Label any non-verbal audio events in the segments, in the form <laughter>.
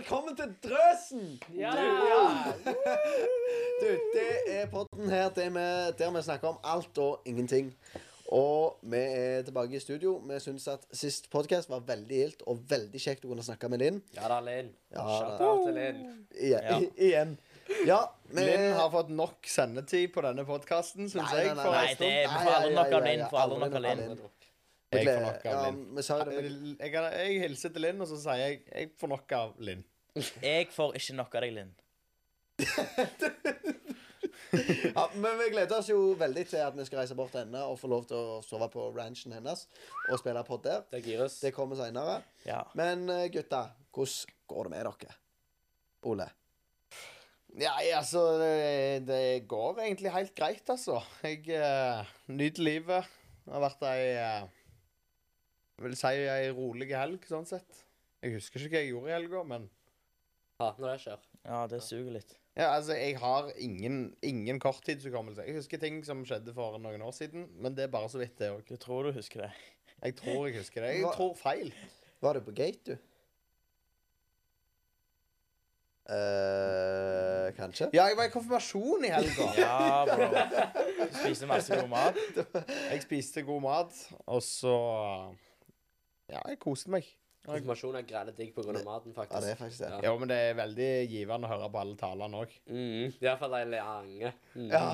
velkommen til Drøsen! Ja! Du, det er podden her der vi, der vi snakker om alt og ingenting. Og vi er tilbake i studio. Vi syns at sist podkast var veldig gildt og veldig kjekt å kunne snakke med Linn. Ja da, Linn. Ja, Shout-out til Linn. Ja. igjen. Ja, vi Linn har fått nok sendetid på denne podkasten, syns Nei, jeg. nei, nei, nei, nei, det- får aldri nok av Linn, får nok av Linn. Jeg får nok av ja, Linn. vi sa jo det med- Jeg, jeg, jeg hilser til Linn, og så sier jeg jeg får nok av Linn. <laughs> Jeg får ikke nok av deg, Linn. <laughs> Ja, men vi gleder oss jo veldig til at vi skal reise bort til henne og få lov til å sove på ranchen hennes og spille pod der. Det gires. Det kommer seinere. Ja. Men eh, gutta, hvordan går det med dere? Ole? Ja, altså det, det går egentlig helt greit, altså. Jeg uh, nyter livet. Det har vært ei Jeg vil si ei rolig helg, sånn sett. Jeg husker ikke hva jeg gjorde i helga, men Ja, når det skjer. ja, det suger litt. Ja, altså, jeg har ingen, ingen korttidshukommelse. Jeg husker ting som skjedde for noen år siden, men det er bare så vidt, det òg. Du tror du husker det. Jeg tror jeg husker det. Jeg Hva- tror feil. Var du på gate, du? eh kanskje? Ja, jeg var i konfirmasjon i helga. <laughs> Ja, bro. Du spiser masse god mat. <laughs> Jeg spiste god mat, og så Ja, jeg koste meg. Konfirmasjon er greit digg pga. maten, faktisk. Ja, det er faktisk det. Ja. Jo, men det er veldig givende å høre på alle talene òg. Mm, Iallfall de lange. Mm. Ja.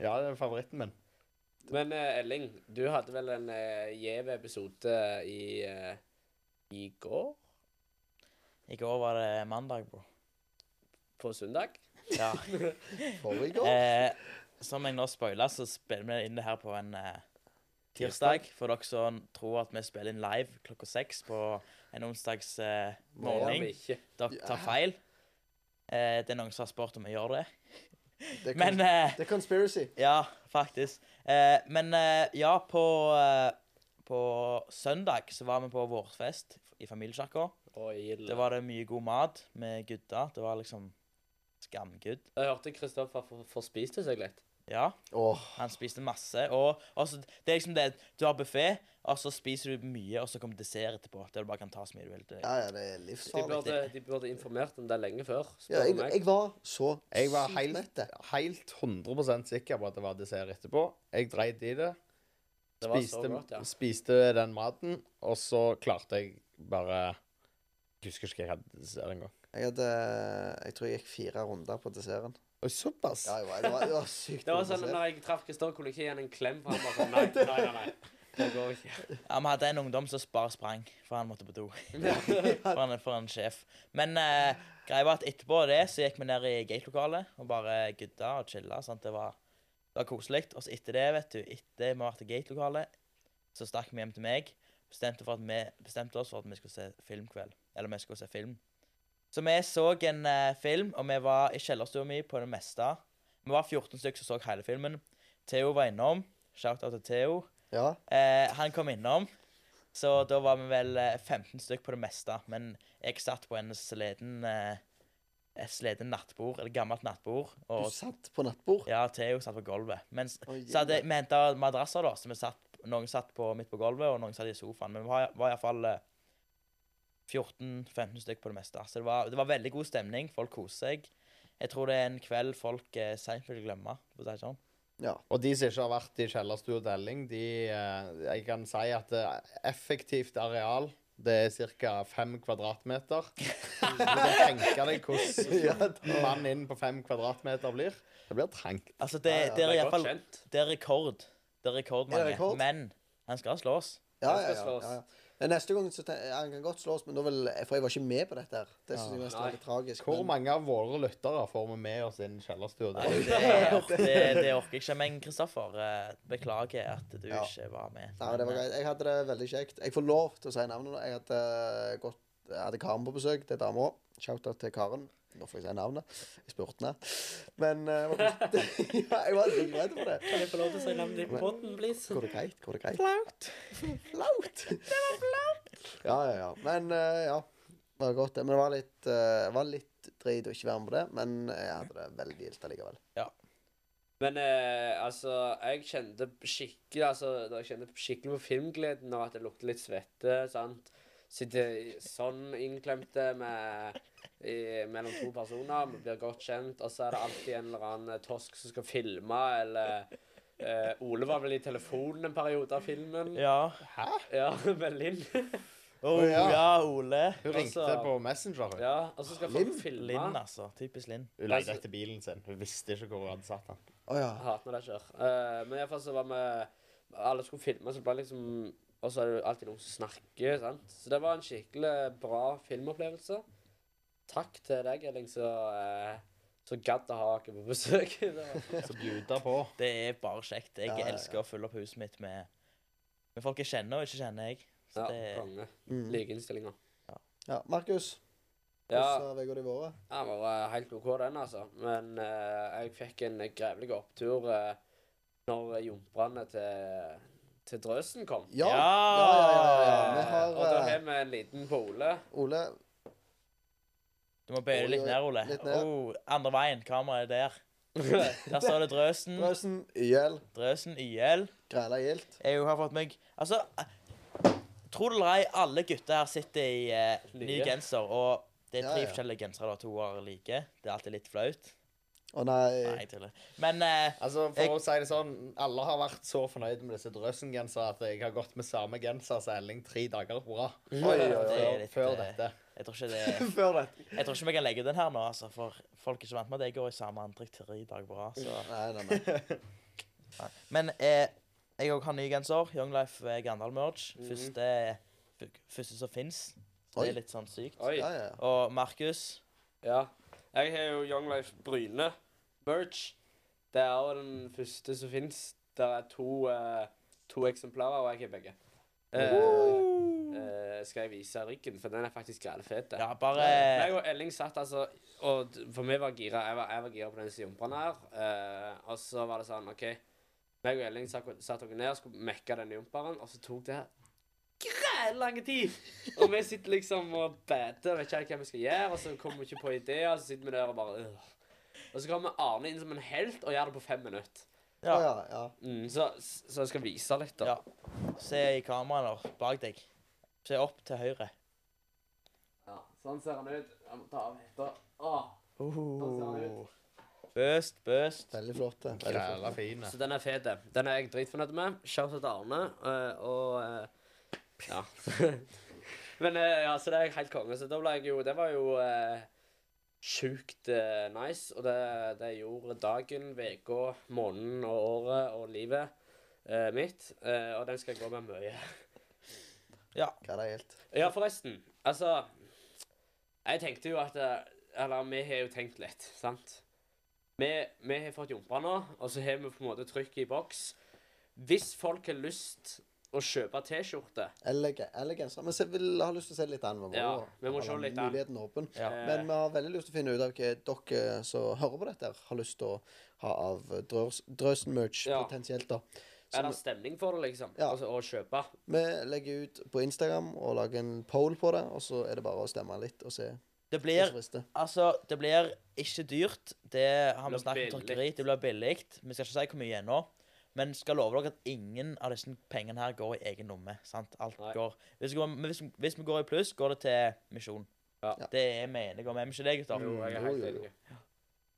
Ja, det er favoritten min. Men uh, Elling, du hadde vel en uh, gjev episode i uh, i går? I går var det mandag, bro. På søndag? Ja. <laughs> Forrige går? Eh, som jeg nå spoiler, så spiller vi inn det her på en eh, tirsdag. For dere som tror at vi spiller inn live klokka seks på en onsdags eh, morgen. Dere tar feil. Eh, det er noen som har spurt om vi gjør det. Det er, Men eh, det er conspiracy. Ja, faktisk. Eh, men eh, ja, på, eh, på søndag så var vi på vårfest i familiekirka. Det var det mye god mat med gutta. Det var liksom skamgood. Jeg hørte Kristoffer for- forspiste seg litt. Ja, Oh. han spiste masse. Og også, det er liksom det Du har buffé, og så spiser du mye, og så kommer dessert etterpå. Der du bare kan ta så mye du vil. Det- ja, ja, det er De livsfarlig. burde, de burde informert om det lenge før. Ja, jeg, jeg var så Jeg var helt, helt 100% sikker på at det var dessert etterpå. Jeg dreit i det. det Spiste, godt, ja. spiste den maten, og så klarte jeg bare Jeg husker ikke hva jeg hadde dessert engang. Jeg hadde Jeg tror jeg gikk fire runder på desserten. Oi, Såpass? Ja, det var, det, var, det var sykt Det var sånn når jeg traff Kristoffer, kunne jeg ikke gi ham en klem. For han bare sånn, nei, nei, nei, nei. Det går ikke. Ja, Vi hadde en ungdom som bare sprang, for han måtte på do. <laughs> for, en, for en sjef. Men uh, greia var at etterpå det så gikk vi ned i gatelokalet og bare gudda og chilla. Sant? Det var, det var koselig. Og så etter det, vet du, etter vi vært i gatelokalet, så stakk vi hjem til meg. Bestemte, for at vi, bestemte oss for at vi skulle se filmkveld. Eller vi skulle se film. Så vi så en eh, film, og vi var i kjellerstua mi på det meste. Vi var 14 stykker som så hele filmen. Theo var innom. Shout-out til Theo. Ja. Eh, han kom innom, så da var vi vel eh, 15 stykk på det meste. Men jeg satt på en sleden eh, et sleden nattbord, eller gammelt nattbord. Du Og satt på nattbord? ja, Theo satt på gulvet. Mens, Oi, så hadde, vi henta madrasser, da. Så vi satt, noen satt på, midt på gulvet, og noen satt i sofaen. Men vi var, var iallfall eh, 14-15 stykker på det meste. Så det var, det var veldig god stemning. Folk koser seg. Jeg tror det er en kveld folk eh, seint vil glemme. For å si det sånn. Ja. Og de som ikke har vært i kjellerstue og Elling, de eh, Jeg kan si at det er effektivt areal det er ca. fem kvadratmeter. <laughs> Du kan tenke deg hvordan mann inn på fem kvadratmeter blir. Det blir trangt. Altså, det, det er i hvert fall. Det er rekord. Det er rekordmange. Er det rekord? Men han skal slås. Ja, ja, skal ja, slås. ja, Neste gang så ten- Han kan godt slås, men da vil For jeg var ikke med på dette. her Det synes jeg nesten Nei. litt tragisk. Hvor men- mange av våre lyttere får vi med oss inn i kjellerstua? Nei, Det- det, det, det orker jeg ikke. Men Kristoffer, eh, beklager at du Ja. ikke var med. Nei, det var greit. Jeg hadde det veldig kjekt. Jeg får lov til å si navnet nå. Jeg hadde, gått, jeg hadde Karen på besøk. Det er dama. Shout-out til Karen. Nå får jeg si navnet. Jeg spurte henne. Men uh, jeg var, <laughs> <laughs> ja, jeg var litt redd for det. Kan jeg få lov til å si navnet ditt på båten, please? Går det greit? Går det greit? Flaut. Flaut! <laughs> Det var flaut. Ja, ja, ja. Men uh, ja. Det var godt, det. Men det var litt, uh, var litt drit å ikke være med på det. Men jeg hadde det veldig gildt allikevel. Ja. Men eh, altså, jeg kjente skikkelig altså, da jeg kjente skikkelig på filmgleden av at det lukter litt svette. sant? sitter sånn innklemte med i, mellom to personer. Vi blir godt kjent, og så er det alltid en eller annen tosk som skal filme, eller eh, Ole var vel i telefonen en periode av filmen. Ja. Hæ? Ja, <laughs> med Linn. Oh, ja. ja. Ole. Hun ringte Altså- på Messenger. hun. Ja, og så skal Linn? folk filme. Linn, altså. Typisk Linn. Hun lagde etter bilen sin. Hun visste ikke hvor hun hadde satt den. Å ja. Jeg hater når det skjer. Uh, men iallfall så var vi Alle skulle filme, så ble det liksom Og så er det jo alltid noen som snakker, sant. Så det var en skikkelig bra filmopplevelse. Takk til deg, Elling, så eh, så gadd å ha dere på besøk. <laughs> Så bjuda på. Det er bare kjekt. Jeg Ja, ja, ja. elsker å fylle opp huset mitt med, med folk jeg kjenner og ikke kjenner. jeg. Så ja, det, konge. Mm. Like innstillinger. ja. Markus, Ja, hvordan har uka di vært? den var eh, helt OK, den, altså. Men eh, jeg fikk en grevelig opptur eh, når jomprene til, til Drøsen kom. Ja. Ja! ja, ja, ja. Vi har og da eh, har vi en liten på Ole. Du må bøye deg litt ned, Ole. litt ned. Oh, andre veien. Kameraet er der. <laughs> Der står det Drøsen. Drøsen, YL, Drøsen YL. Græla gildt. Jeg har fått meg Altså, tror det eller ei, alle gutter her sitter i eh, ny genser, og det er Ja, tre ja. forskjellige gensere da to år like. Det er alltid litt flaut. Å nei. Nei, jeg tuller. Men eh, Altså, For Jeg- å si det sånn, alle har vært så fornøyd med disse drøsen-genserne at jeg har gått med samme genser som Elling tre dager på rad. Oi, oi, det oi. er litt, Før eh, dette. Jeg tror ikke det <laughs> Før det. Jeg tror ikke vi kan legge den her nå, altså, for folk er ikke vant med at jeg går i samme antrekk tre dager dag bra, Så. Nei, nei, nei. Men eh, jeg òg har ny genser. Young Life eh, Gandal Merge. -hmm. Første, første som fins. Det er litt sånn sykt. Oi. Ja, ja. Og Markus Ja. Jeg har jo Young Life Bryne merch. Det er jo den første som fins. Det er to, uh, to eksemplarer, og jeg har begge. Eh, eh, skal jeg vise ryggen, for den er faktisk greit fet. Ja, bare Jeg og Elling satt altså og For vi var gira. Jeg var, jeg var gira på den jumperen her. Uh, og så var det sånn OK. meg og Elling satt satt oss ned og skulle mekke den jumperen, og så tok det lang tid. Og vi sitter liksom og bader, vet ikke helt hva vi skal gjøre, og så kommer vi ikke på ideer, og så sitter vi der og bare øh. Og så kommer Arne inn som en helt og gjør det på fem minutter. Ja. ja, ja. Mm, så, så jeg skal vise litt, da. ja. Se i kameraet bak deg. Se opp til høyre. Ja, sånn ser han ut. Jeg må ta av hetta. Åh. ser han ut. Bøst, bøst. Veldig flott. det. Veldig flott. Græla fine. Så den er fet. Den er jeg dritfornøyd med. Shout out til Arne. eh, og eh, ja. <laughs> Men eh, ja, så det er helt konge. Så da ble jeg jo Det var jo uh, sjukt eh, nice. Og det, det gjorde dagen, uka, måneden og året og livet eh, mitt. Eh, og den skal jeg gå med mye. <laughs> Græla helt? Ja, forresten. Altså Jeg tenkte jo at eh, Eller vi har jo tenkt litt, sant? Vi, vi har fått jompa nå, og så har vi på en måte trykk i boks. Hvis folk har lyst å kjøpe T-skjorte Eller, ge- genser. Men jeg vil ha lyst til å se litt an. Vi må, Ja, vi må se litt an. Muligheten åpen. Ja. eh, Men vi har veldig lyst til å finne ut av hva dere som hører på dette, har lyst til å ha av drøs, Drøsen-merch Ja. potensielt. da. Er det stemning for det, liksom? Ja. Altså, å kjøpe? vi legger ut på Instagram og lager en poll på det, og så er det bare å stemme litt og se Det blir. Altså, det blir ikke dyrt. Det har vi snakket om. Det blir billig. Vi skal ikke si hvor mye ennå. Men skal love dere at ingen av disse pengene her går i egen lomme. sant? Alt Nei. går hvis vi, går, hvis, hvis vi går i pluss, går det til misjon. Ja. Det er vi enige om. Er vi ikke det, gutter? Jo, jeg er helt jo, jo. enig.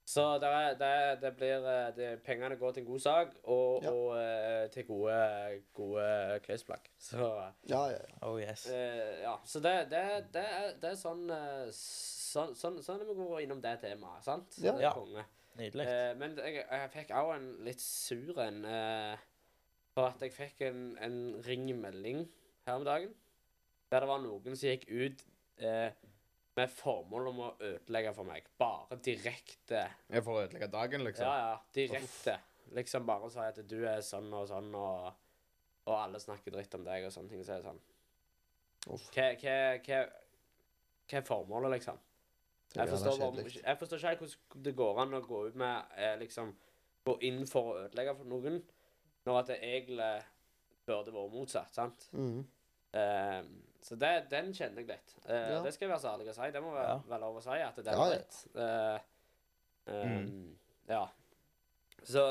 Så det, er, det, er, det blir eh, det, Pengene går til en god sak, og, Ja. og uh, til gode, gode klesplagg. Så Ja, ja. Oh yes. Uh, ja, så det, det, det, er, det er sånn uh, Sånn, sånn, sånn er vi går innom det temaet, sant? Ja. Ja. konge. Nydelig. Uh, men jeg, jeg fikk òg en litt sur en uh, For at jeg fikk en, en ringmelding her om dagen. Der det var noen som gikk ut eh, med formål om å ødelegge for meg. Bare direkte. Jeg får ødelegge dagen, liksom. Ja, ja. Direkte. Liksom bare si at du er sånn og sånn, og, og alle snakker dritt om deg og sånne ting. Så er det sånn Uff. Hva, hva, hva, hva er formålet, liksom? Jeg forstår, bare, jeg forstår ikke helt hvordan det går an å gå ut med eh, liksom Gå inn for å ødelegge for noen, når at det egentlig burde vært motsatt. sant? Mm. Eh, så det, den kjenner jeg litt. Uh, Ja. Det skal jeg være så ærlig å si. Det må være, være lov å si at det er ja. litt. Uh, um, Mm. Ja. Så,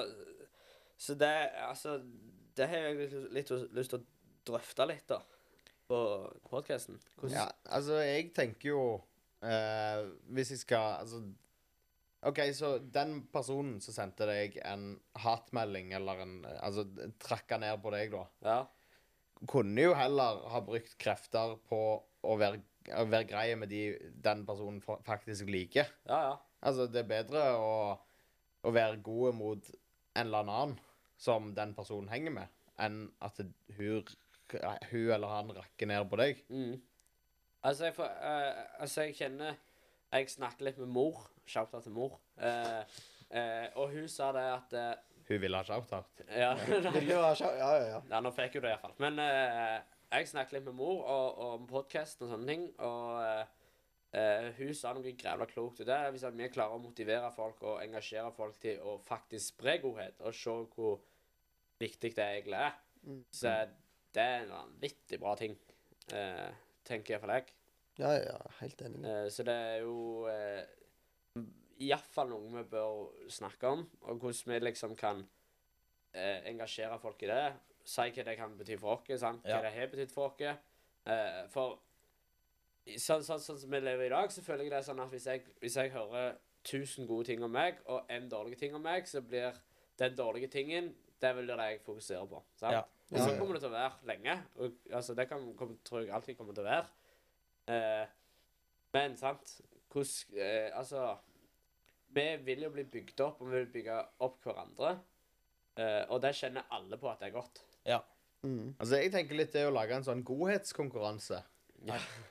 så det Altså Det har jeg litt lyst til å drøfte litt, da. på podkasten? Ja, altså, jeg tenker jo uh, Hvis jeg skal Altså OK, så den personen som sendte deg en hatmelding, eller en Altså trakka ned på deg, da, Ja. Kunne jo heller ha brukt krefter på å være, å være greie med de den personen faktisk liker. Ja, ja. Altså, det er bedre å, å være gode mot en eller annen som den personen henger med, enn at hun, hun eller han rakker ned på deg. Mm. Altså, jeg får uh, Altså, jeg kjenner Jeg snakker litt med mor. Shouta til mor. Uh, uh, og hun sa det at Hun ville ha shout-out. Ja. <laughs> Ha Ja, ja, ja. Ja, nå fikk hun det iallfall. Men eh, jeg snakket litt med mor og, og om podkast og sånne ting, og eh, eh, hun sa noe grævla klokt. Og det er hvis vi klarer å motivere folk og engasjere folk til å faktisk spre godhet, og se hvor viktig det egentlig er, Mm. så det er en vanvittig bra ting, eh, tenker iallfall jeg. Ja, ja, helt enig. Eh, så det er jo eh, iallfall noe vi bør snakke om, og hvordan vi liksom kan eh, engasjere folk i det. Si hva det kan bety for oss, sant? hva Ja. det har betydd for oss. Eh, for sånn sånn- sånn som vi lever i dag, så føler jeg det er sånn at hvis jeg, hvis jeg hører 1000 gode ting om meg, og en dårlig ting om meg, så blir den dårlige tingen det vil det jeg fokuserer på. sant? Ja. Og Ja, sånn kommer det til å være lenge. Og, altså, det kan, kom, tror jeg alltid kommer til å være. Eh, men sant Hvordan eh, Altså Vi vil jo bli bygd opp, og vi vil bygge opp hverandre. Eh, og det kjenner alle på at det er godt. Mm. Altså, jeg tenker litt det å lage en sånn godhetskonkurranse.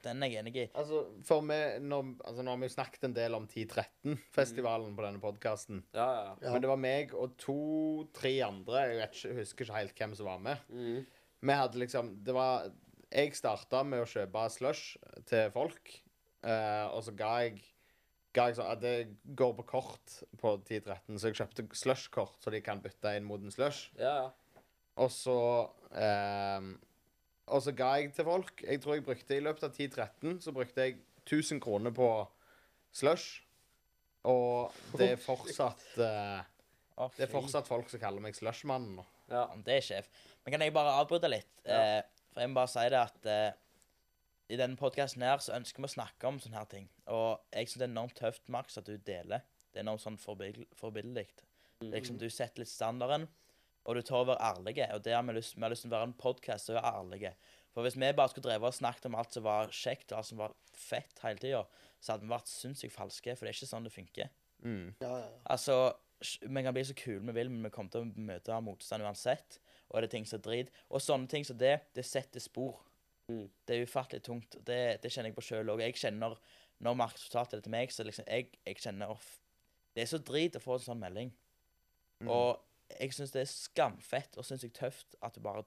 Den er jeg enig i. Altså, for vi, når, altså, nå har vi jo snakket en del om 1013-festivalen på denne podkasten. Ja, ja. Ja. Men det var meg og to-tre andre, jeg, vet ikke, jeg husker ikke helt hvem som var med. Mm. Vi hadde liksom Det var Jeg starta med å kjøpe slush til folk, eh, og så ga jeg Det går på kort på 10-13, så jeg kjøpte slush-kort, så de kan bytte inn mot en slush. ja, ja. Og så eh, Og så ga jeg til folk. Jeg tror jeg brukte i løpet av 10-13 så brukte jeg 1000 kroner på slush. Og det er <laughs> fortsatt eh, Det er fortsatt folk som kaller meg slushmannen. Ja, Det er sjef. Men kan jeg bare avbryte litt? Ja. Eh, for jeg må bare si det at eh, i denne podkasten her så ønsker vi å snakke om sånne her ting. Og jeg syns det er enormt tøft, Max, at du deler. Det er enormt sånn forbilledlig. Mm. Liksom, du setter litt standarden, og du tør å være ærlig. Og det har vi lyst, vi har lyst til å være en podkast som er ærlige. For hvis vi bare skulle drevet og snakket om alt som var kjekt og alt som var fett hele tida, så hadde vi vært sinnssykt falske, for det er ikke sånn det funker. Mm. Ja, ja. Altså, vi kan bli så kule vi vil, men vi kommer til å møte motstand uansett. Og det er ting som er drit. Og sånne ting som det, det setter spor. Mm. Det er ufattelig tungt. Det, det kjenner jeg på sjøl òg. Jeg kjenner når Markus fortalte det til meg, så liksom jeg, jeg kjenner off. Det er så drit å få en sånn melding. Mm. Og jeg syns det er skamfett og sinnssykt tøft at du bare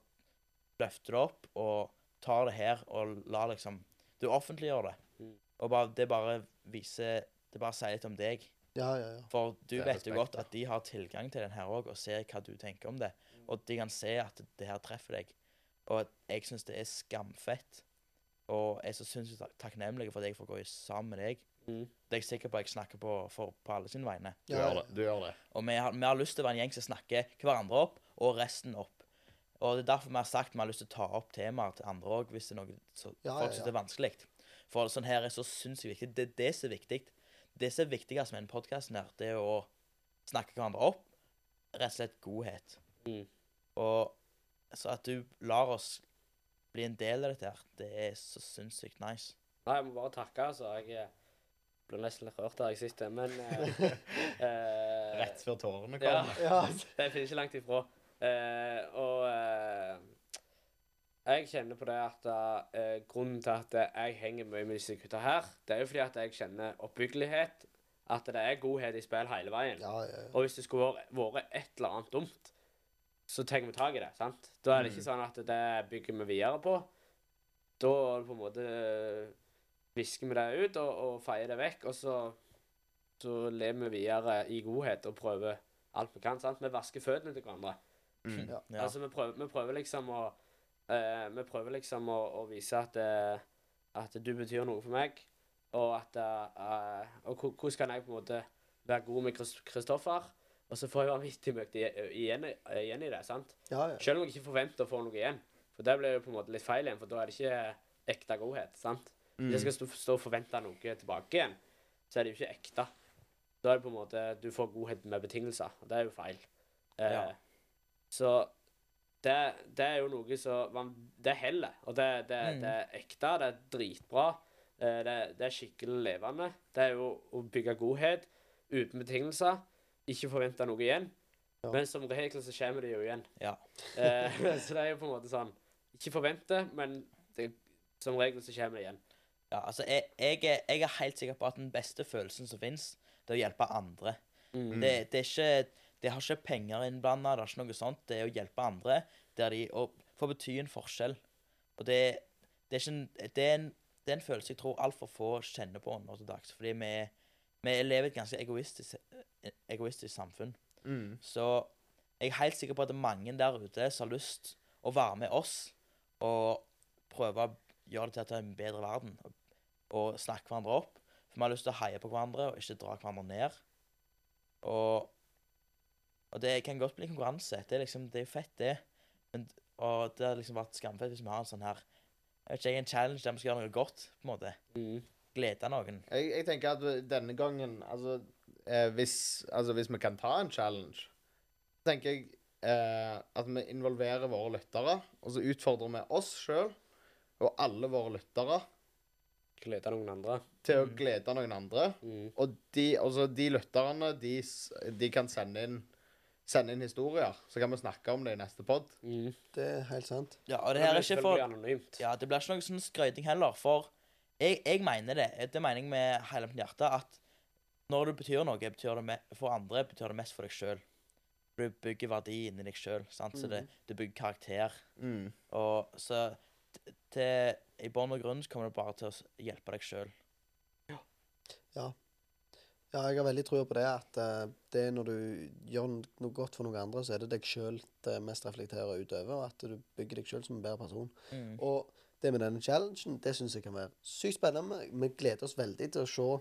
løfter det opp og tar det her og lar liksom Du offentliggjør det. Mm. Og bare, det bare viser Det bare sier litt om deg. ja, ja, ja. For du vet jo godt at de har tilgang til den her òg, og ser hva du tenker om det. Og de kan se at det her treffer deg. Og jeg syns det er skamfett. Og jeg er så sinnssykt takknemlig for at jeg får gå i sammen med deg. Mm. Det er jeg sikker på at jeg snakker på, for, på alle sine vegne. Du gjør det. Du gjør det. Og vi har, vi har lyst til å være en gjeng som snakker hverandre opp, og resten opp. Og det er derfor vi har sagt vi har lyst til å ta opp temaer til andre òg, hvis det er noe så Ja, folk ja, syns ja. det er vanskelig. For sånn her er så sinnssykt viktig. Det er det som er viktig. Det som er viktigst med denne podkasten det er å snakke hverandre opp. Rett og slett godhet. Mm. Og så at du lar oss bli en del av dette her, det er så sinnssykt nice. Nei, jeg må bare takke, altså. Jeg ble blir nesten litt rørt der jeg sitter, men eh, <laughs> eh, Rett før tårene kommer. <laughs> ja. Det finner ikke langt ifra. Eh, og eh, jeg kjenner på det at eh, grunnen til at jeg henger mye med disse gutta her, det er jo fordi at jeg kjenner oppbyggelighet, at det er godhet i spill hele veien. ja, ja, ja. Og hvis det skulle vært et eller annet dumt, så tar vi tak i det. sant? Da er det ikke sånn at det bygger vi videre på. Da er det på en måte visker vi det ut og, og feier det vekk, og så, så lever vi videre i godhet og prøver alt vi kan. sant? Vi vasker føttene til hverandre. Mm. <laughs> Ja. Altså, vi prøver, vi prøver liksom å uh, Vi prøver liksom å, å vise at, uh, at du betyr noe for meg, og at uh, Og hvordan kan jeg på en måte være god med Kristoffer? Og så får jeg vanvittig mye igjen, igjen i det. sant? ja, ja. Selv om jeg ikke forventer å få noe igjen, For det blir jo på en måte litt feil igjen, for da er det ikke ekte godhet. sant? Hvis jeg skal stå, og forvente noe tilbake igjen, så er det jo ikke ekte. Da er det på en måte Du får godhet med betingelser, og det er jo feil. Eh, Ja. Så det, det er jo noe som Det heller. Og det, det, Mm. det er ekte, det er dritbra. Eh, Det, det er skikkelig levende. Det er jo å bygge godhet uten betingelser. Ikke forventa noe igjen. Ja. Men som regel så kommer det jo igjen. Ja. Eh, <laughs> så det er jo på en måte sånn Ikke forvente, men det, som regel så kommer det igjen. Ja, altså, jeg, jeg, er, jeg er helt sikker på at den beste følelsen som fins, det er å hjelpe andre. Mm. Det, det er ikke Det har ikke penger innblanda, det er ikke noe sånt. Det er å hjelpe andre der de Og få bety en forskjell. Og det, det er ikke en det er en, det er en følelse jeg tror altfor få kjenner på nå til dags. Fordi vi, vi lever i et ganske egoistisk, egoistisk samfunn. Mm. Så jeg er helt sikker på at det er mange der ute som har lyst å være med oss og prøve å gjøre det til til en bedre verden. Og, snakke hverandre opp. For vi har lyst til å heie på hverandre og ikke dra hverandre ned. Og, og det kan godt bli konkurranse. Det er liksom, det er fett, det. Men, og det har liksom vært skamfett hvis vi har en sånn her jeg vet ikke, en challenge der vi skal gjøre noe godt. på en måte. Mm. Glede noen. Jeg, jeg tenker at denne gangen Altså, eh, hvis, altså, hvis vi kan ta en challenge, tenker jeg eh, at vi involverer våre lyttere, og så utfordrer vi oss sjøl og alle våre lyttere Glede noen andre. til å Mm. glede noen andre. Mm. Og de, altså, de lytterne, de, de kan sende inn, sende inn historier. Så kan vi snakke om det i neste pod. Mm. Det er helt sant. Ja, og det her er ikke for. Ja, det blir ikke noe sånn skryting heller, for jeg, jeg mener det. Det mener jeg med hele mitt hjerte, at når du betyr noe betyr det for andre, betyr det mest for deg sjøl. Du bygger verdi inni deg sjøl, så det, du bygger karakter. Mm. Og så til, i bånn og grunn så kommer det bare til å hjelpe deg sjøl. Ja, jeg har veldig trua på det. At eh, det når du gjør noe godt for noen andre, så er det deg sjøl det mest reflekterer utover. Og at du bygger deg sjøl som en bedre person. Mm. Og det med denne challengen, det syns jeg kan være sykt spennende. Vi gleder oss veldig til å se hva,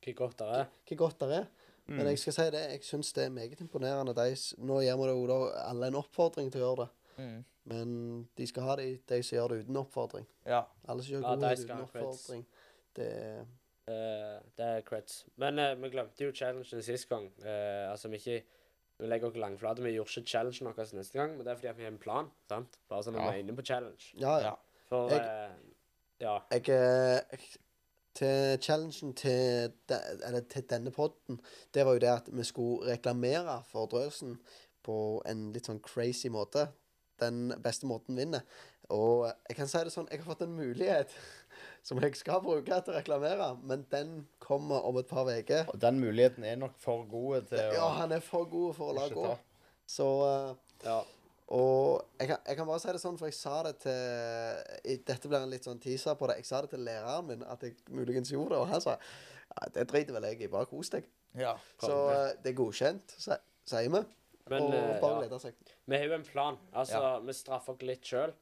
Hva godt det er. hva godt det er. Men jeg skal si det, jeg syns det er meget imponerende. De, nå gjør vi det jo da alle en oppfordring til å gjøre det. Mm. Men de skal ha det, de som gjør det uten oppfordring. Ja. Alle som gjør Ja, de uten oppfordring. Det er Eh, det er creds. Men uh, vi glemte jo challengen sist gang. Uh, altså, vi ikke vi legger oss langflate. Vi gjorde ikke challengen vår neste gang, men det er fordi at vi har en plan. sant? Bare sånn at Ja. vi er inne på challenge. Ja, ja. Ja. For Jeg- eh, Ja. Jeg, eh, jeg Til challengen til, de, eller til denne podden, det var jo det at vi skulle reklamere for Drøsen på en litt sånn crazy måte. Den beste måten vinner. Og jeg kan si det sånn, jeg har fått en mulighet <laughs> som jeg skal bruke til å reklamere, men den kommer om et par uker. Og den muligheten er nok for god til å Ja, han er for god for å la gå. Så eh, ja. Og jeg kan, jeg kan bare si det sånn, for jeg sa det til Dette blir en litt sånn teaser på det. Jeg sa det til læreren min at jeg muligens gjorde det, og han sa ja, det driter vel jeg i, bare kos deg. ja. Så eh, det er godkjent, sier vi. Men og eh, bare ja. glede seg. vi har jo en plan. Altså, Ja. vi straffer oss litt sjøl.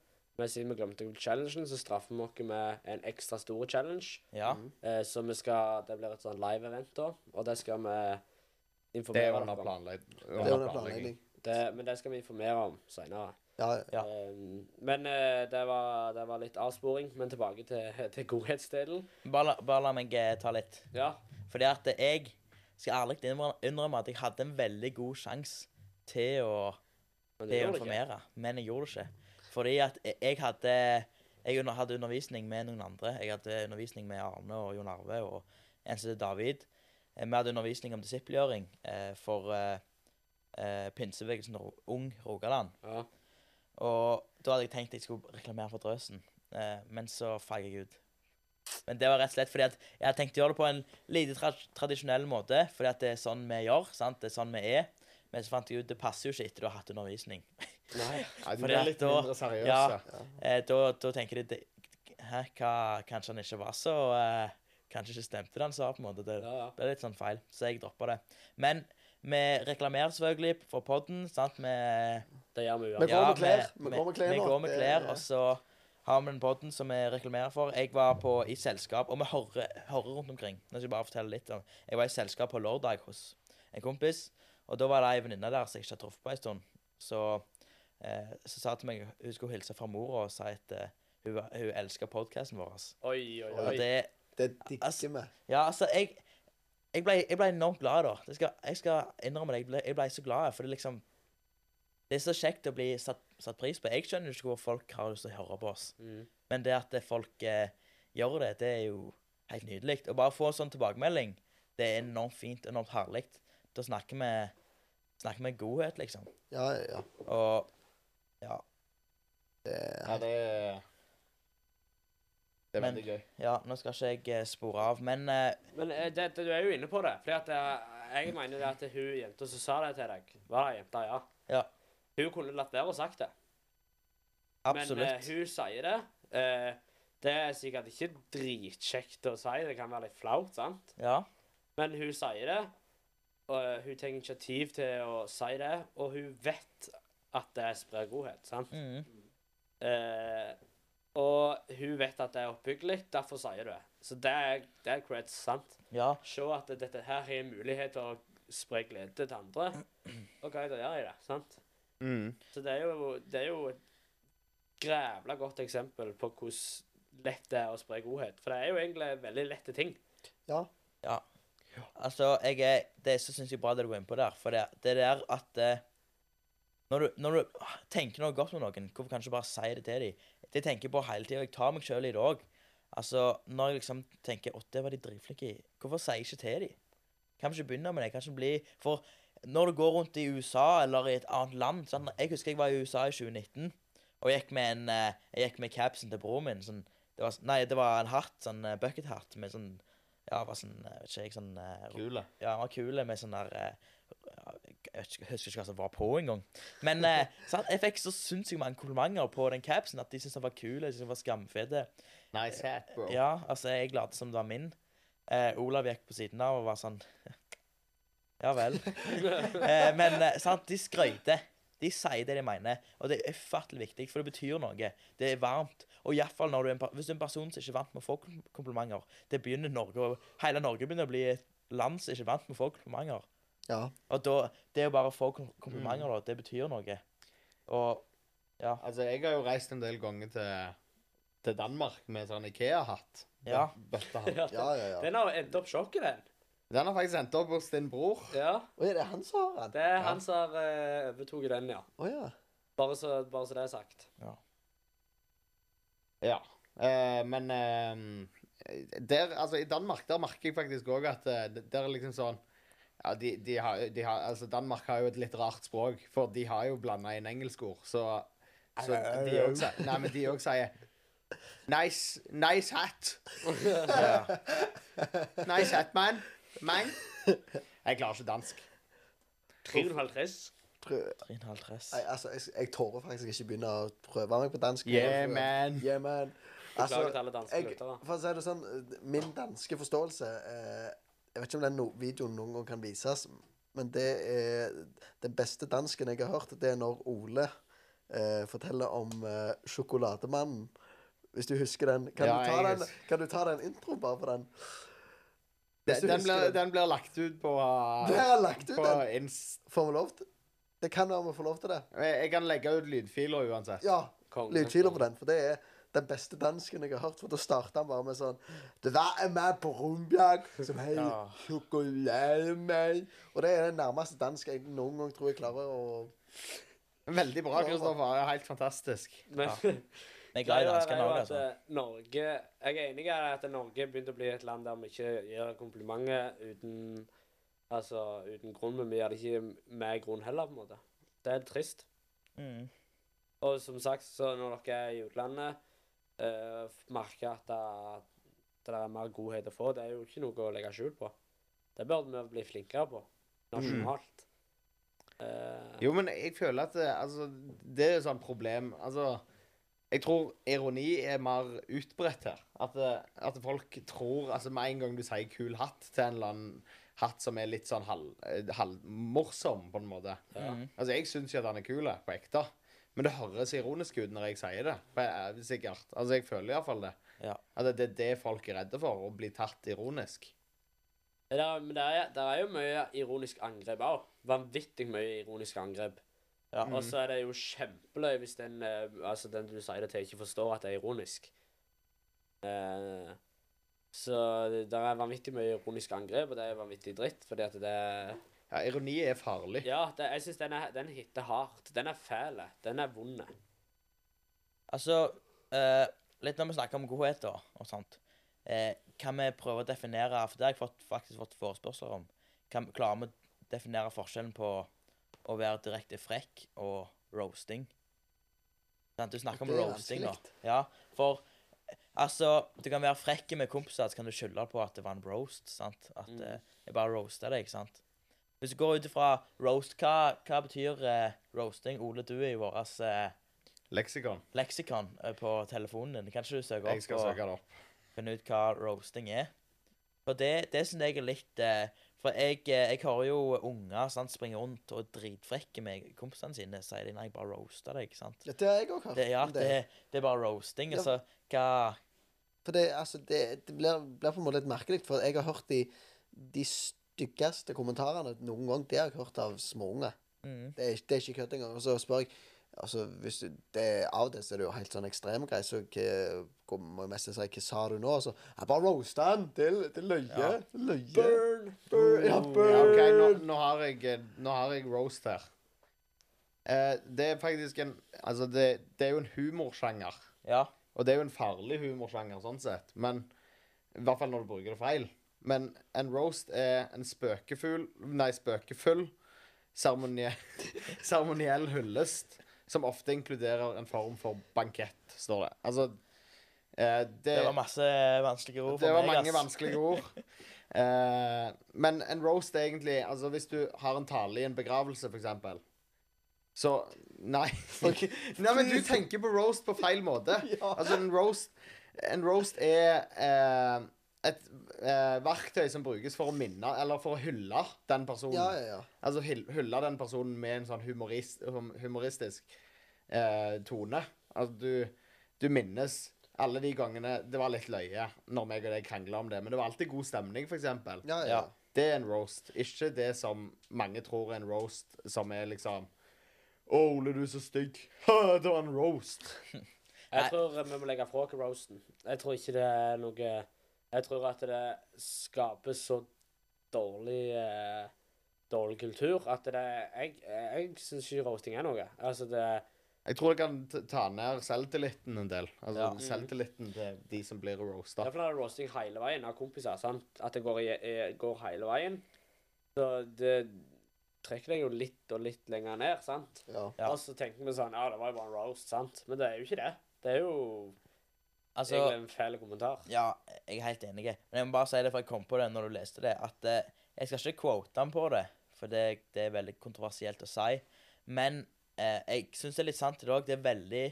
Siden vi glemte challengen, så straffer vi oss med en ekstra stor challenge. ja. Eh, så vi skal Det blir et sånn live-event, da. Og det skal vi Det informere er dere under om. planlegg- Det er under planlegging. planlegging. Det, men det skal vi informere om seinere. Ja, ja. Ja. Um, men uh, det, var, det var litt avsporing. Men tilbake til, <laughs> til godhetsdelen. Bare, bare la meg eh, ta litt. Ja. Fordi at jeg skal ærlig innrømme, at jeg hadde en veldig god sjanse til å Men det å informere, men jeg gjorde det ikke. Fordi at jeg- jeg hadde Jeg hadde undervisning med noen andre. Jeg hadde undervisning med Arne og Jon Arve og heter David. Eh, Vi hadde undervisning om disippelgjøring eh, for eh, eh, pinsebevegelsen Ung Rogaland. Ja. Og da hadde jeg tenkt jeg skulle reklamere for Drøsen, eh, men så fag jeg ut. Men det var rett og slett fordi at jeg hadde tenkt å gjøre det på en lite tra tradisjonell måte, fordi at det er sånn vi gjør, sant? det er sånn vi er. Men så fant jeg ut det passer jo ikke etter du har hatt undervisning. <laughs> Nei. Nei, de er litt da- mindre seriøse. Ja. Eh, da, da tenker de Hæ, hva, kanskje han ikke var så eh, Kanskje ikke stemte det han sa, på en måte. Det Ja, ja. ble litt sånn feil, så jeg droppa det. Men vi reklamerer selvfølgelig for podden, sant. Vi Det gjør vi Vi uansett. går med klær. Vi går med klær Vi nå. går med Det- klær, og så har vi den podden som vi reklamerer for. Jeg var på, i selskap, og vi hører, hører rundt omkring. Nå skal jeg bare fortelle litt om Jeg var i selskap på lørdag hos en kompis, og da var det ei venninne der som jeg ikke har truffet på en stund. Så eh, som sa til meg hun skulle hilse fra mora og si at uh, hun, hun elsker podkasten vår. Oi, oi, oi. Og det Det digger Altså- vi. Ja, altså, jeg jeg ble, jeg ble enormt glad da. Det skal, jeg skal innrømme det. Jeg ble, jeg ble så glad, for det liksom Det er så kjekt å bli satt, satt pris på. Jeg skjønner ikke hvor folk har lyst til å høre på oss. Mm. Men det at folk eh, gjør det, det er jo helt nydelig. Å bare få en sånn tilbakemelding, det er enormt fint, enormt herlig. Da snakker vi snakker med godhet, liksom. Ja, ja, ja. Og ja, Det er Ja, det er Det er Men- veldig gøy. ja nå skal ikke jeg eh, spore av, men uh, Men eh, det, det, du er jo inne på det. Fordi at jeg mener det at hun jenta som sa det til deg, var ei jente, ja. Ja. Hun kunne latt være å sagt det. absolutt. Men uh, hun sier det. Uh, det er sikkert ikke dritkjekt å si, det kan være litt flaut, sant? Ja. Men hun sier det, og hun tar initiativ til å si det, og hun vet at det sprer godhet, sant? Mm. Eh, og hun vet at det er oppbyggelig, derfor sier du det. Så det er, det er creds, sant? Ja. Se at dette her har en mulighet til å spre glede til andre, og hva er det gjør i det, sant? Mm. Så det er jo, det er jo et grævla godt eksempel på hvordan lett det er å spre godhet. For det er jo egentlig veldig lette ting. Ja. Altså, jeg er Det er så sinnssykt bra det du går inn på der. For det, det der at eh, når, du, når du tenker noe godt med noen, hvorfor kan du ikke bare si det til dem? Det tenker jeg på hele tida. Jeg tar meg sjøl i det òg. Altså, når jeg liksom tenker Å, det var de dritflinke i. Hvorfor sier jeg ikke til dem? Kan vi ikke begynne med det? Kan ikke bli For når du går rundt i USA eller i et annet land sånn, Jeg husker jeg var i USA i 2019, og jeg gikk med en eh, Jeg gikk med capsen til broren min. Sånn, det var, nei, det var en hatt, sånn bucket-hatt med sånn Ja, var sånn eh, Vet ikke jeg, sånn eh, Kule. ja, han var kule med sånn der eh, Jeg husker ikke hva som var på engang. Men eh, <laughs> sant? jeg fikk så sinnssykt mange komplimenter på den capsen at de syntes den var kul. De syntes den var skamfete. Nice hat, bro. Ja, altså, jeg lot som det var min. Eh, Olav gikk på siden av og var sånn <laughs> Ja vel. <laughs> eh, men eh, sant, de skrøyter. De sier det de mener, og det er ufattelig viktig, for det betyr noe. Det er varmt. Og iallfall når du er en, hvis du er en person som ikke er vant med å få komplimenter Det begynner Norge Hele Norge begynner å bli et land som ikke er vant med å få komplimenter. Ja. Og da, det å bare få kom- komplimenter, da, det betyr noe. Og ja. Altså, jeg har jo reist en del ganger til, til Danmark med sånn Ikea-hatt. Ja. Bøttehatt. Ja, ja, ja. Den har endt opp sjokket, den. Den har faktisk endt opp hos din bror. Ja. Å, er det han som har den? Det er han som har eh, overtatt den, ja. Å ja. Bare så, bare så det er sagt. Ja. Eh, men eh, der, altså, i Danmark der merker jeg faktisk òg at eh, det- der er liksom sånn ja, de, de har, de har, altså Danmark har jo et litt rart språk, for de har jo blanda inn engelskord. Så, så de òg sier Nei, men de òg sier Nice, nice hat. <laughs> nice hat, man. Man. Jeg klarer ikke dansk. 350. Prøv. 3,5 Nei, altså, jeg, jeg tårer faktisk ikke begynne å prøve meg på dansk. Yeah, man. Yeah, man. Beklager til alle danske jeg, lyttere. for å si det sånn, min danske forståelse eh, Jeg vet ikke om den no videoen noen gang kan vises, men det er den beste dansken jeg har hørt, det er når Ole eh, forteller om eh, Sjokolademannen. Hvis du husker den. Kan, Ja, du, ta jeg den, kan du ta den introen bare på den? Den, den, blir, den. den blir lagt ut på, uh, lagt ut, på. Får vi lov til Det kan være vi får lov til det. Jeg kan legge ut lydfiler uansett. Ja. Lydfiler på den, for det er den beste dansken jeg har hørt. For da starta han bare med sånn Det var en mann på Rumbjerg som het Ja. sjokolademann. Og det er den nærmeste dansk jeg noen gang tror jeg klarer å Veldig bra, Kristoffer. Er Helt fantastisk. Men Jeg <laughs> er glad i danskene er òg, altså. eh, Norge Jeg er enig i at Norge begynte å bli et land der vi ikke gir komplimenter uten Altså uten grunn, men vi gjør det ikke med grunn heller, på en måte. Det er trist. Mm. Og som sagt, så når dere er i utlandet, uh, merker at det, det der er mer godhet å få, det er jo ikke noe å legge skjul på. Det burde vi bli flinkere på nasjonalt. Eh, Jo, men jeg føler at det, altså, det er et sånt problem Altså, jeg tror ironi er mer utbredt her. At, at folk tror Altså, med en gang du sier 'kul hatt' til en eller annen hatt som er litt sånn halv- eh, halvmorsom, på en måte ja. Mm. Altså, jeg syns jo at han er kul, på ekte. Men det høres ironisk ut når jeg sier det. Jeg, eh, Sikkert. Altså, jeg føler iallfall det. Ja. At det er det folk er redde for, å bli tatt ironisk. Det er, men det er, det er jo mye ironisk angrep òg. Vanvittig mye ironisk angrep. Ja. Og så er det jo kjempeløy hvis den, eh, altså den du sier det til, ikke forstår at det er ironisk. Eh, så det det er vanvittig mye ironisk angrep, og det er vanvittig dritt, fordi at det er Ja, ironi er farlig. Ja, det, jeg syns den, den hitter hardt. Den er fæl. Den er vond. Altså, eh, litt når vi snakker om godhet da, og sånt, eh, kan vi prøve å definere, for det har jeg fått, faktisk fått forespørsler om, kan, klarer vi å definere forskjellen på å være direkte frekk og roasting? Sånn, Du snakker om roasting nå. Ja, for altså, du kan være frekk med kompiser, så kan du skylde på at det var en roast, sant? At Mm. eh, jeg bare roasta deg, sant? Hvis du går ut ifra roast, hva, hva betyr eh, roasting? Ole, du er i vår eh, Leksikon. leksikon eh, på telefonen din. Kan ikke du søke opp skal og søke det opp. finne ut hva roasting er? For det, det syns jeg er litt eh, For jeg, eh, jeg hører jo unger sant, springe rundt og er dritfrekke med kompisene sine. Sier de nei, jeg bare roaster deg. sant? Dette har jeg òg hørt. Det, ja, om det, det er bare roasting. Ja. Altså, hva For det, altså, det, det blir, blir på en måte litt merkelig, for jeg har hørt de, de styggeste kommentarene noen gang. Det har jeg hørt av småunger. mm, Det, er- det er ikke kødd engang. Og så spør jeg altså, hvis du, det, Av det så er det jo helt sånn ekstremgreier, så hva, må jeg mest si Hva sa du nå? Og så Jeg bare roasta han! Det, er- det løye. Ja. Løye. Burn! Burn! Ja, Ja, burn! OK, nå, nå, har jeg, nå har jeg roast her. Eh, det er faktisk en Altså, det, det er jo en humorsjanger. Ja. Og det er jo en farlig humorsjanger, sånn sett. Men I hvert fall når du bruker det feil. Men en roast er en spøkefull Nei, spøkefull <laughs> seremoniell hyllest som ofte inkluderer en form for bankett, står det. Altså eh, det, Det var masse vanskelige ord for meg. det var meg. mange ass. vanskelige ord. <laughs> Eh, men en roast er egentlig Altså, hvis du har en tale i en begravelse, eksempel, så Nei. <laughs> nei, men du tenker på roast på feil måte. Altså, en roast En roast er eh, et eh, verktøy som brukes for å minne, eller for å hylle den personen. Ja, ja, ja. Altså hyll- hylle den personen med en sånn humorist, humoristisk eh, tone. Altså du, du minnes alle de gangene det var litt løye når meg og deg krangla om det, men det var alltid god stemning, for eksempel. ja, ja. Ja. Det er en roast, ikke det som mange tror er en roast, som er liksom Å, Ole, du er så stygg. Ha, det var en roast. <laughs> Jeg tror vi må legge fra oss roasten. Jeg tror ikke det er noe Jeg tror at det skapes så dårlig eh, Dårlig kultur at det Jeg, jeg syns ikke roasting er noe. Altså, det Jeg tror det kan ta ned selvtilliten en del. Altså Ja. selvtilliten til de som blir roasta. Derfor er det roasting hele veien av kompiser. sant? At det går, i, i, går hele veien. Så det trekker deg jo litt og litt lenger ned, sant? ja. Ja. Og så tenker vi sånn Ja, det var jo bare en roast, sant? Men det er jo ikke det. Det er jo Altså, egentlig en fæl kommentar. ja, jeg er helt enig. Men jeg må bare si det, for jeg kom på det når du leste det, at eh, jeg skal ikke quote han på det, for det, det er veldig kontroversielt å si. Men eh, jeg syns det er litt sant i dag. Det er veldig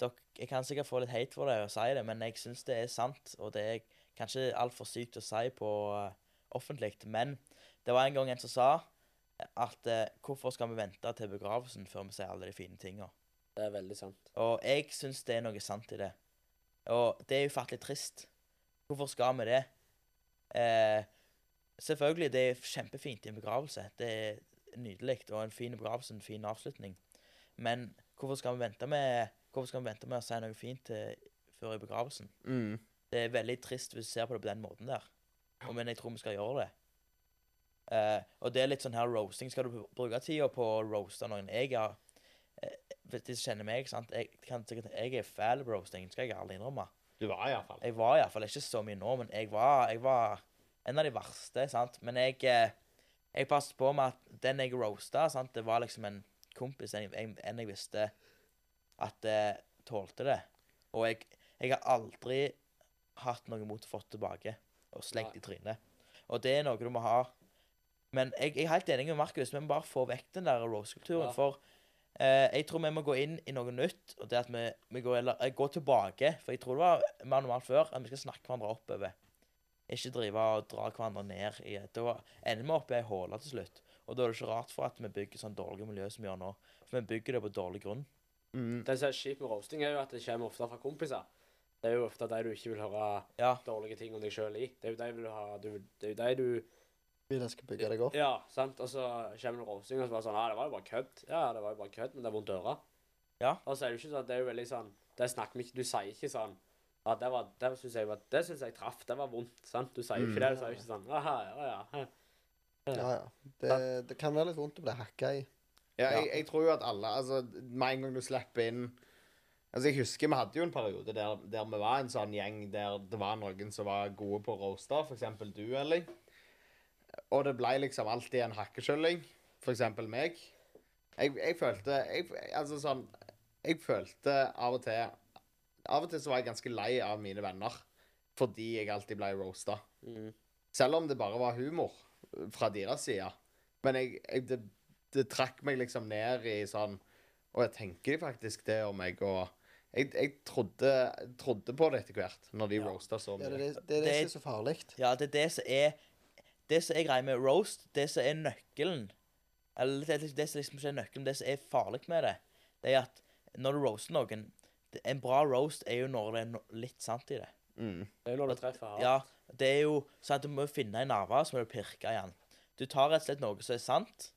dok, Jeg kan sikkert få litt hate for det å si det, men jeg syns det er sant. Og det er kanskje altfor sykt å si på uh, offentlig. Men det var en gang en som sa at uh, hvorfor skal vi vente til begravelsen før vi ser alle de fine tinga? Det er veldig sant. Og jeg syns det er noe sant i det. Og det er ufattelig trist. Hvorfor skal vi det? Eh, selvfølgelig, det er kjempefint i en begravelse. Det er nydelig, og en fin begravelse, en fin avslutning. Men hvorfor skal vi vente med, vi vente med å si noe fint til, før i begravelsen? Mm. Det er veldig trist hvis du ser på det på den måten der. Og, men jeg tror vi skal gjøre det. Eh, og det er litt sånn her roasting. Skal du bruke tida på å roaste noen? Jeg har de kjenner meg, sant jeg, kan jeg er fæl roasting, skal jeg ærlig innrømme. Du var iallfall. Jeg var iallfall ikke så mye nå, men jeg var, jeg var en av de verste. sant? Men jeg, eh, jeg passet på med at den jeg roasta, sant? det var liksom en kompis, en, en, en jeg visste at eh, tålte det. Og jeg, jeg har aldri hatt noe imot å få tilbake og slengt i trynet. Og det er noe du må ha. Men jeg, jeg er helt enig med Markus. Vi må bare få vekk den der roast-kulturen. Ja. For jeg tror vi må gå inn i noe nytt. Og det at vi, vi går, eller, jeg går tilbake. For jeg tror det var mer normalt før at vi skal snakke hverandre oppover. Ikke drive og dra hverandre ned i Da ender vi opp i ei håle til slutt. Og da er det ikke rart for at vi bygger sånn dårlige miljø som vi gjør nå. For vi bygger det på dårlig grunn. Mm. Det som er kjipt med roasting, er jo at det kommer ofte fra kompiser. Det er jo ofte de du ikke vil høre Ja. dårlige ting om deg sjøl i. Det er jo de, vil ha, du, det er jo de du Vil jeg skal bygge deg opp. Ja, sant? Og så kommer det roasting, og så bare sånn Ja, det var jo bare kødd. Ja, det var jo bare kødd, men det er vondt å høre. Ja. Og så er det jo ikke sånn Det er jo veldig sånn Det snakker vi ikke Du sier ikke sånn Ja, det var Det syns jeg var Det syns jeg traff. Det var vondt. Sant? Du sier jo ikke det. Du sier jo ikke sånn Aha, ja, ja. Ja, ja. Det, det kan være litt vondt å bli hacka i. Ja, jeg, jeg tror jo at alle Altså, med en gang du slipper inn Altså, jeg husker vi hadde jo en periode der, der vi var en sånn gjeng der det var noen som var gode på å roaste, f.eks. du, Elling. Og det ble liksom alltid en hakkekylling, for eksempel meg. Jeg, jeg følte jeg, Altså sånn Jeg følte av og til Av og til så var jeg ganske lei av mine venner fordi jeg alltid ble roasta. Mm. Selv om det bare var humor fra deres side. Men jeg, jeg, det, det trakk meg liksom ned i sånn Og jeg tenker faktisk det om meg, og jeg, jeg trodde, trodde på det etter hvert, når de Ja. roasta så Ja, det, er det, det er Det- som er så farlig. Ja, det er det som er Det som er greia med roast, det som er nøkkelen Eller det, det som liksom ikke er nøkkelen, det som er farlig med det, det er at når du roaster noen En bra roast er jo når det er no, litt sant i det. Mm. Det er jo når du treffer hardt. Ja, det er jo sånn at du må finne en nerve, så må du pirke i. Du tar rett og slett noe som er sant,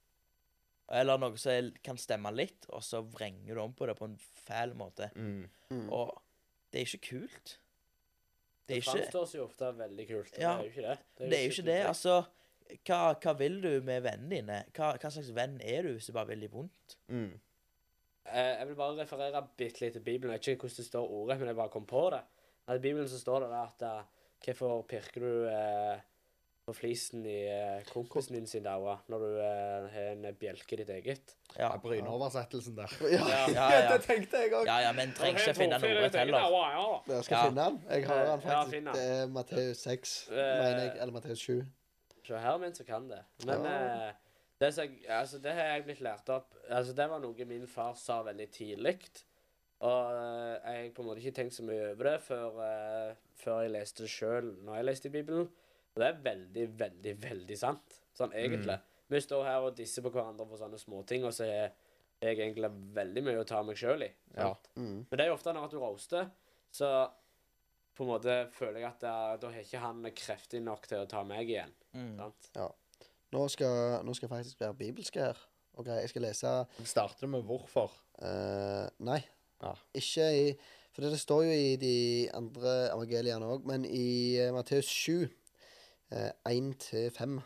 eller noe som er, kan stemme litt, og så vrenger du om på det på en fæl måte. Mm. Mm. Og det er ikke kult. Det er Det ikke framstår jo ofte veldig kult. Ja. Det er jo ikke det. Det er jo ikke det. Altså, hva, hva vil du med vennene dine? Hva, hva slags venn er du hvis du bare vil dem vondt? Mm. Eh, Jeg vil bare referere bitte litt til Bibelen. Jeg vet ikke hvordan det står ordet, men jeg bare kom på det. At I Bibelen så står det at uh, Hvorfor pirker du uh, på flisen i uh, kompisen din sin daue når du har en bjelke i ditt eget? Ja, Ja, Bryne-oversettelsen der. <laughs> Ja, Ja, ja, <laughs> det tenkte jeg òg. ja, ja men trenger ikke finne noe rett heller. Jeg skal Ja. finne den. Jeg har den faktisk. det er Matteus 6, Eh, mener jeg. Eller Matteus 7. Se her min, så kan det. Men Ja. eh, det, jeg, altså, det har jeg blitt lært opp Altså, det var noe min far sa veldig tidlig. Og eh, jeg på en måte ikke tenkt så mye over det før, eh, før jeg leste det sjøl når jeg leste i Bibelen. Og det er veldig, veldig, veldig sant. Sånn egentlig. Vi står her og disser på hverandre for sånne småting, og så er jeg egentlig veldig mye å ta meg sjøl i. Ja. Mm. Men det er jo ofte når at du roaster, så på en måte føler jeg at da, da har ikke han kreftig nok til å ta meg igjen. Mm. sant? Nå, skal, nå skal jeg faktisk være bibelsk her. Ok, Jeg skal lese Starter du med hvorfor? Uh, Nei. Ja. Ikke i For det står jo i de andre evangeliene òg, men i uh, Matteus 7, uh, 1-5 eh,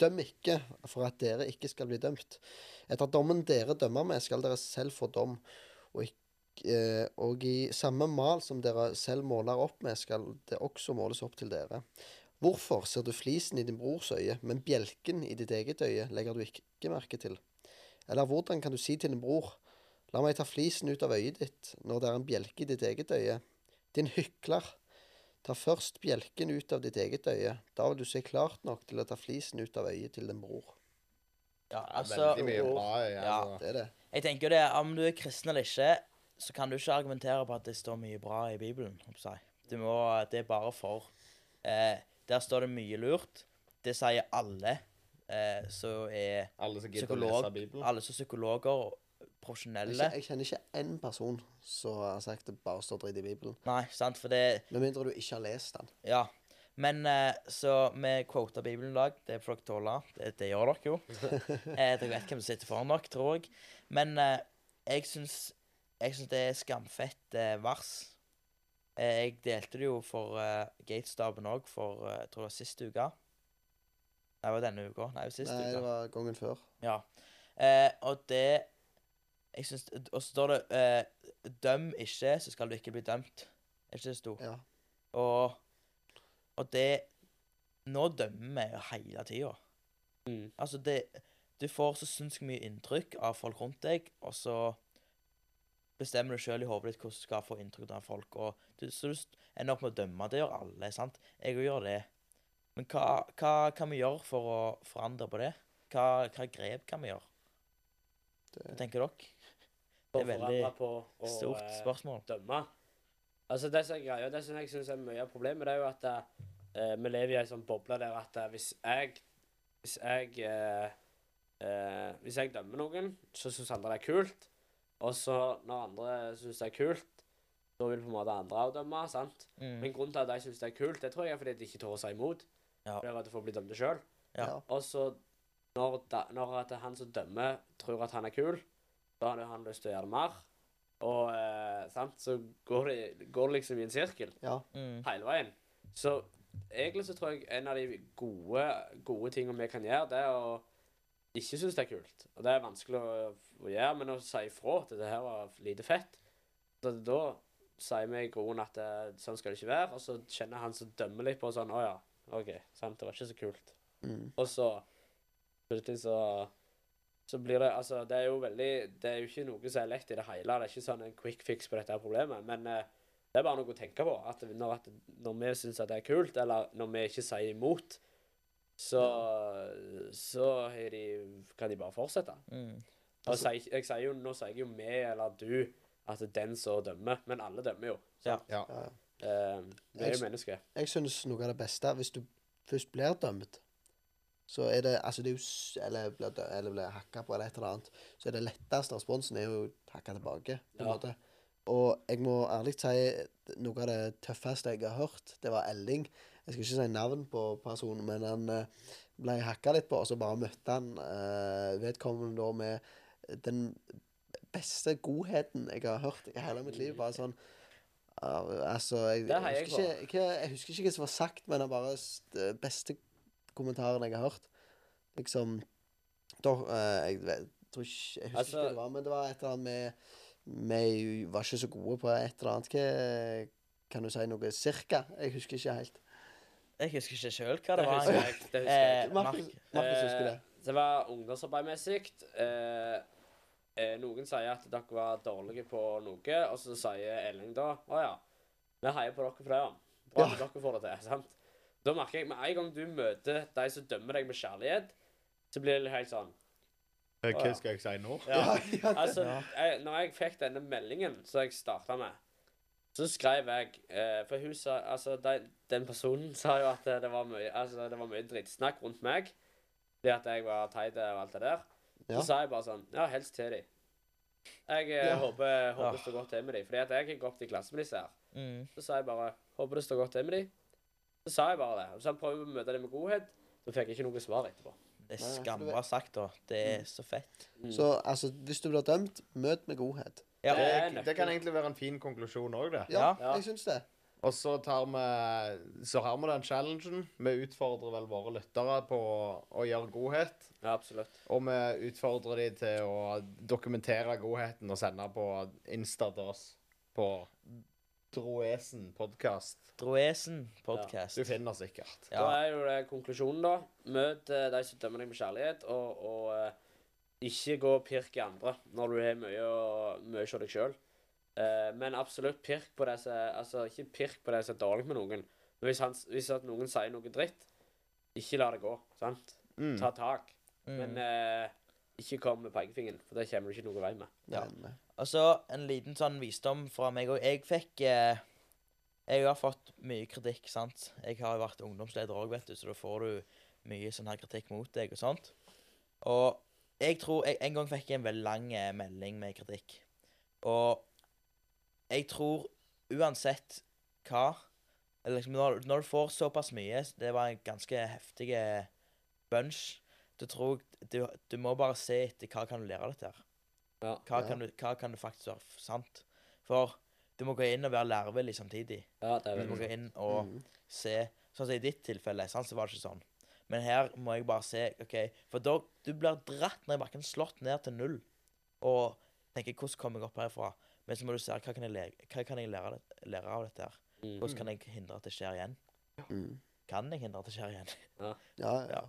Døm ikke for at dere ikke skal bli dømt. Etter dommen dere dømmer med, skal dere selv få dom. Og, ikk- eh, og i samme mal som dere selv måler opp med, skal det også måles opp til dere. Hvorfor ser du flisen i din brors øye, men bjelken i ditt eget øye legger du ikke merke til? Eller hvordan kan du si til din bror, la meg ta flisen ut av øyet ditt, når det er en bjelke i ditt eget øye? Din hykler, ta først bjelken ut av ditt eget øye, da vil du se klart nok til å ta flisen ut av øyet til din bror. Ja, altså, Veldig mye bra. Ja, Ja. altså. Det er det. jeg tenker jo det, om du er kristen eller ikke, så kan du ikke argumentere på at det står mye bra i Bibelen. Du må, det er bare for. Eh, der står det mye lurt. Det sier alle eh, som er Alle som psykolog, alle som er psykologer Jeg, profesjonelle. jeg kjenner ikke én person som har sagt det bare står dritt i Bibelen. Nei, sant, for det Med mindre du ikke har lest den. Ja. Men eh, så vi quota Bibelen i dag. Det får dere tåle. Det, det gjør dere jo. <laughs> eh, dere vet hvem som sitter foran dere, tror jeg. Men eh, jeg syns det er skamfett eh, vers. Eh, jeg delte det jo for Gatestaben òg for jeg tror det var sist uke. Nei, det var denne uka. Nei, sist Nei, uke. det var gangen før. Ja. Eh, og det jeg synes, Og så står det eh, 'Døm ikke, så skal du ikke bli dømt'. Er ikke det stort? sto? Ja. Og, og det Nå dømmer vi jo hele tida. Mm. Altså, det Du får så sinnssykt mye inntrykk av folk rundt deg, og så bestemmer du sjøl i hodet ditt hvordan du skal få inntrykk av folk. Og du, så du ender opp med å dømme. Det gjør alle, sant? Jeg òg gjør det. Men hva, hva kan vi gjøre for å forandre på det? Hva, hva grep kan vi gjøre? Det- Hva tenker dere? Det er veldig på å Stort eh, spørsmål. dømme. Altså Det som er greia, det som jeg syns er mye av problemet, det er jo at eh, vi lever i ei sånn boble der at eh, hvis jeg Hvis jeg eh, eh, Hvis jeg dømmer noen, så syns andre det er kult. Og så når andre syns det er kult, da vil på en måte andre òg dømme. sant? Mm. Men grunnen til at de syns det er kult, det tror jeg er fordi de ikke tør å si imot. Ja. De at de får bli dømte sjøl. Ja. Og så når, da, når han som dømmer, tror at han er kul, da hadde han lyst til å gjøre det mer. Og eh, sant, så går det, går det liksom i en sirkel ja. Mm. hele veien. Så egentlig så tror jeg en av de gode, gode tingene vi kan gjøre, det er å ikke synes det er kult. Og det er vanskelig å, å gjøre, men å si ifra at det her var lite fett, da, da sier vi i groen at det, sånn skal det ikke være, og så kjenner han som dømmer litt på sånn, å ja, ok, sant, det var ikke så kult. Mm. Og så plutselig så så blir det Altså, det er jo veldig Det er jo ikke noe som er lett i det hele. Det er ikke sånn en quick fix på dette problemet. Men eh, det er bare noe å tenke på. At når, at når vi syns at det er kult, eller når vi ikke sier imot, så Så de, kan de bare fortsette. Mm. Og jeg, jeg sier jo, nå sier jeg jo vi eller du at det er den som dømmer. Men alle dømmer jo. Ja. Ja. Ja, ja. Eh, vi er jo mennesker. Jeg syns noe av det beste Hvis du først blir dømt, så er det Altså, det er jo Eller blir, eller blir hakka på, eller et eller annet, så er det letteste responsen er jo å hakke tilbake, på en Ja. måte. Og jeg må ærlig si noe av det tøffeste jeg har hørt, det var Elling. Jeg skal ikke si navn på personen, men han eh, ble hakka litt på, og så bare møtte han uh, vedkommende da med den beste godheten jeg har hørt i hele mitt liv. Bare sånn uh, Altså, jeg, jeg, husker ikke, jeg husker ikke hva som var sagt, men var bare det beste kommentaren jeg har hørt. Liksom da, eh, Jeg vet, tror ikke Jeg husker Altså- ikke hva det var, men det var et eller annet med Vi var ikke så gode på et eller annet. Hva, kan du si noe cirka? Jeg husker ikke helt. Jeg husker ikke sjøl hva det Det var. jeg. Det husker jeg. <laughs> Eh, Markus, Markus husker det. Eh, Det var ungdomsarbeidmessig. Eh, eh, noen sier at dere var dårlige på noe, og så sier Elling da Å ja, vi heier på dere for det, ja. Bra at Ja. dere får det til. <laughs> sant? Da merker jeg med en gang du møter de som dømmer deg med kjærlighet, så blir det helt sånn Hva Hva skal jeg si nå? Ja. ja, Altså, Ja. jeg, når jeg fikk denne meldingen som jeg starta med, så skrev jeg eh, For hun sa Altså, de, den personen <laughs> sa jo at det var mye Altså, det var mye drittsnakk rundt meg. Fordi at jeg var teit og alt det der. Ja. Så sa jeg bare sånn Ja, helst til de. Jeg eh, Ja. håper, håper Ja. det står godt til med de. Fordi at jeg gikk opp til klasse med disse her. Mm. Så sa jeg bare Håper det står godt til med de. Så sa jeg bare det. Og så prøvde jeg å møte dem med godhet. Så fikk jeg ikke noe svar etterpå. Det er skamma sagt, da. Det er så fett. Mm. Så altså, hvis du blir dømt, møt med godhet. Ja. Det er Det, det kan egentlig være en fin konklusjon òg, det. Ja, Ja. jeg syns det. Og så tar vi Så har vi den challengen. Vi utfordrer vel våre lyttere på å gjøre godhet. Ja, absolutt. Og vi utfordrer dem til å dokumentere godheten og sende på Insta til oss. På Droesen podkast. Droesen podcast. Du finner sikkert. Da er jo det konklusjonen, da. Møt eh, de som dømmer deg med kjærlighet, og, og eh, ikke gå og pirk i andre når du har mye mye av deg sjøl. men absolutt pirk på det som Altså, ikke pirk på det som er dårlig med noen. Men hvis, han, hvis at noen sier noe dritt, ikke la det gå. sant? Mm. Ta tak. Mm. Men eh, ikke kom med pekefingeren, for det kommer du ikke noe vei med. Ja. Og så en liten sånn visdom fra meg òg. Jeg fikk eh, Jeg har fått mye kritikk, sant. Jeg har jo vært ungdomsleder òg, vet du, så da får du mye sånn her kritikk mot deg og sånt. Og jeg tror jeg, En gang fikk jeg en veldig lang eh, melding med kritikk. Og jeg tror uansett hva eller liksom når, når du får såpass mye Det var en ganske heftig eh, bunch. Du tror du, du må bare se etter hva kan du lære av dette her. Ja. Hva, kan du, hva kan det faktisk være sant? For du må gå inn og være lærevillig samtidig. Ja, det er Du må gå inn og mm. se Sånn som i ditt tilfelle, sant, så var det ikke sånn. Men her må jeg bare se OK, for da du blir dratt ned i bakken, slått ned til null, og tenker 'Hvordan kommer jeg opp herfra?' Men så må du se hva kan jeg lære, hva kan jeg lære, lære av dette her? Mm. Hvordan kan jeg hindre at det skjer igjen? Mm. Kan jeg hindre at det skjer igjen? Ja, ja. Ja.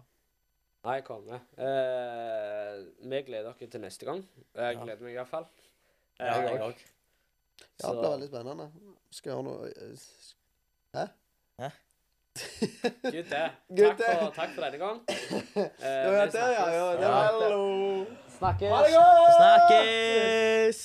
Nei, konge. Eh, vi gleder dere til neste gang. Jeg Ja. gleder meg iallfall. Ja, jeg òg. ja, det blir veldig spennende. Skal gjøre noe eh, Hæ? det. <laughs> Good Takk, for- takk for denne gang. <laughs> Eh, ja, vi det, ja, ja, snakkes. det Ja. Hallo! Snakkes. Ha det godt! Snakkes!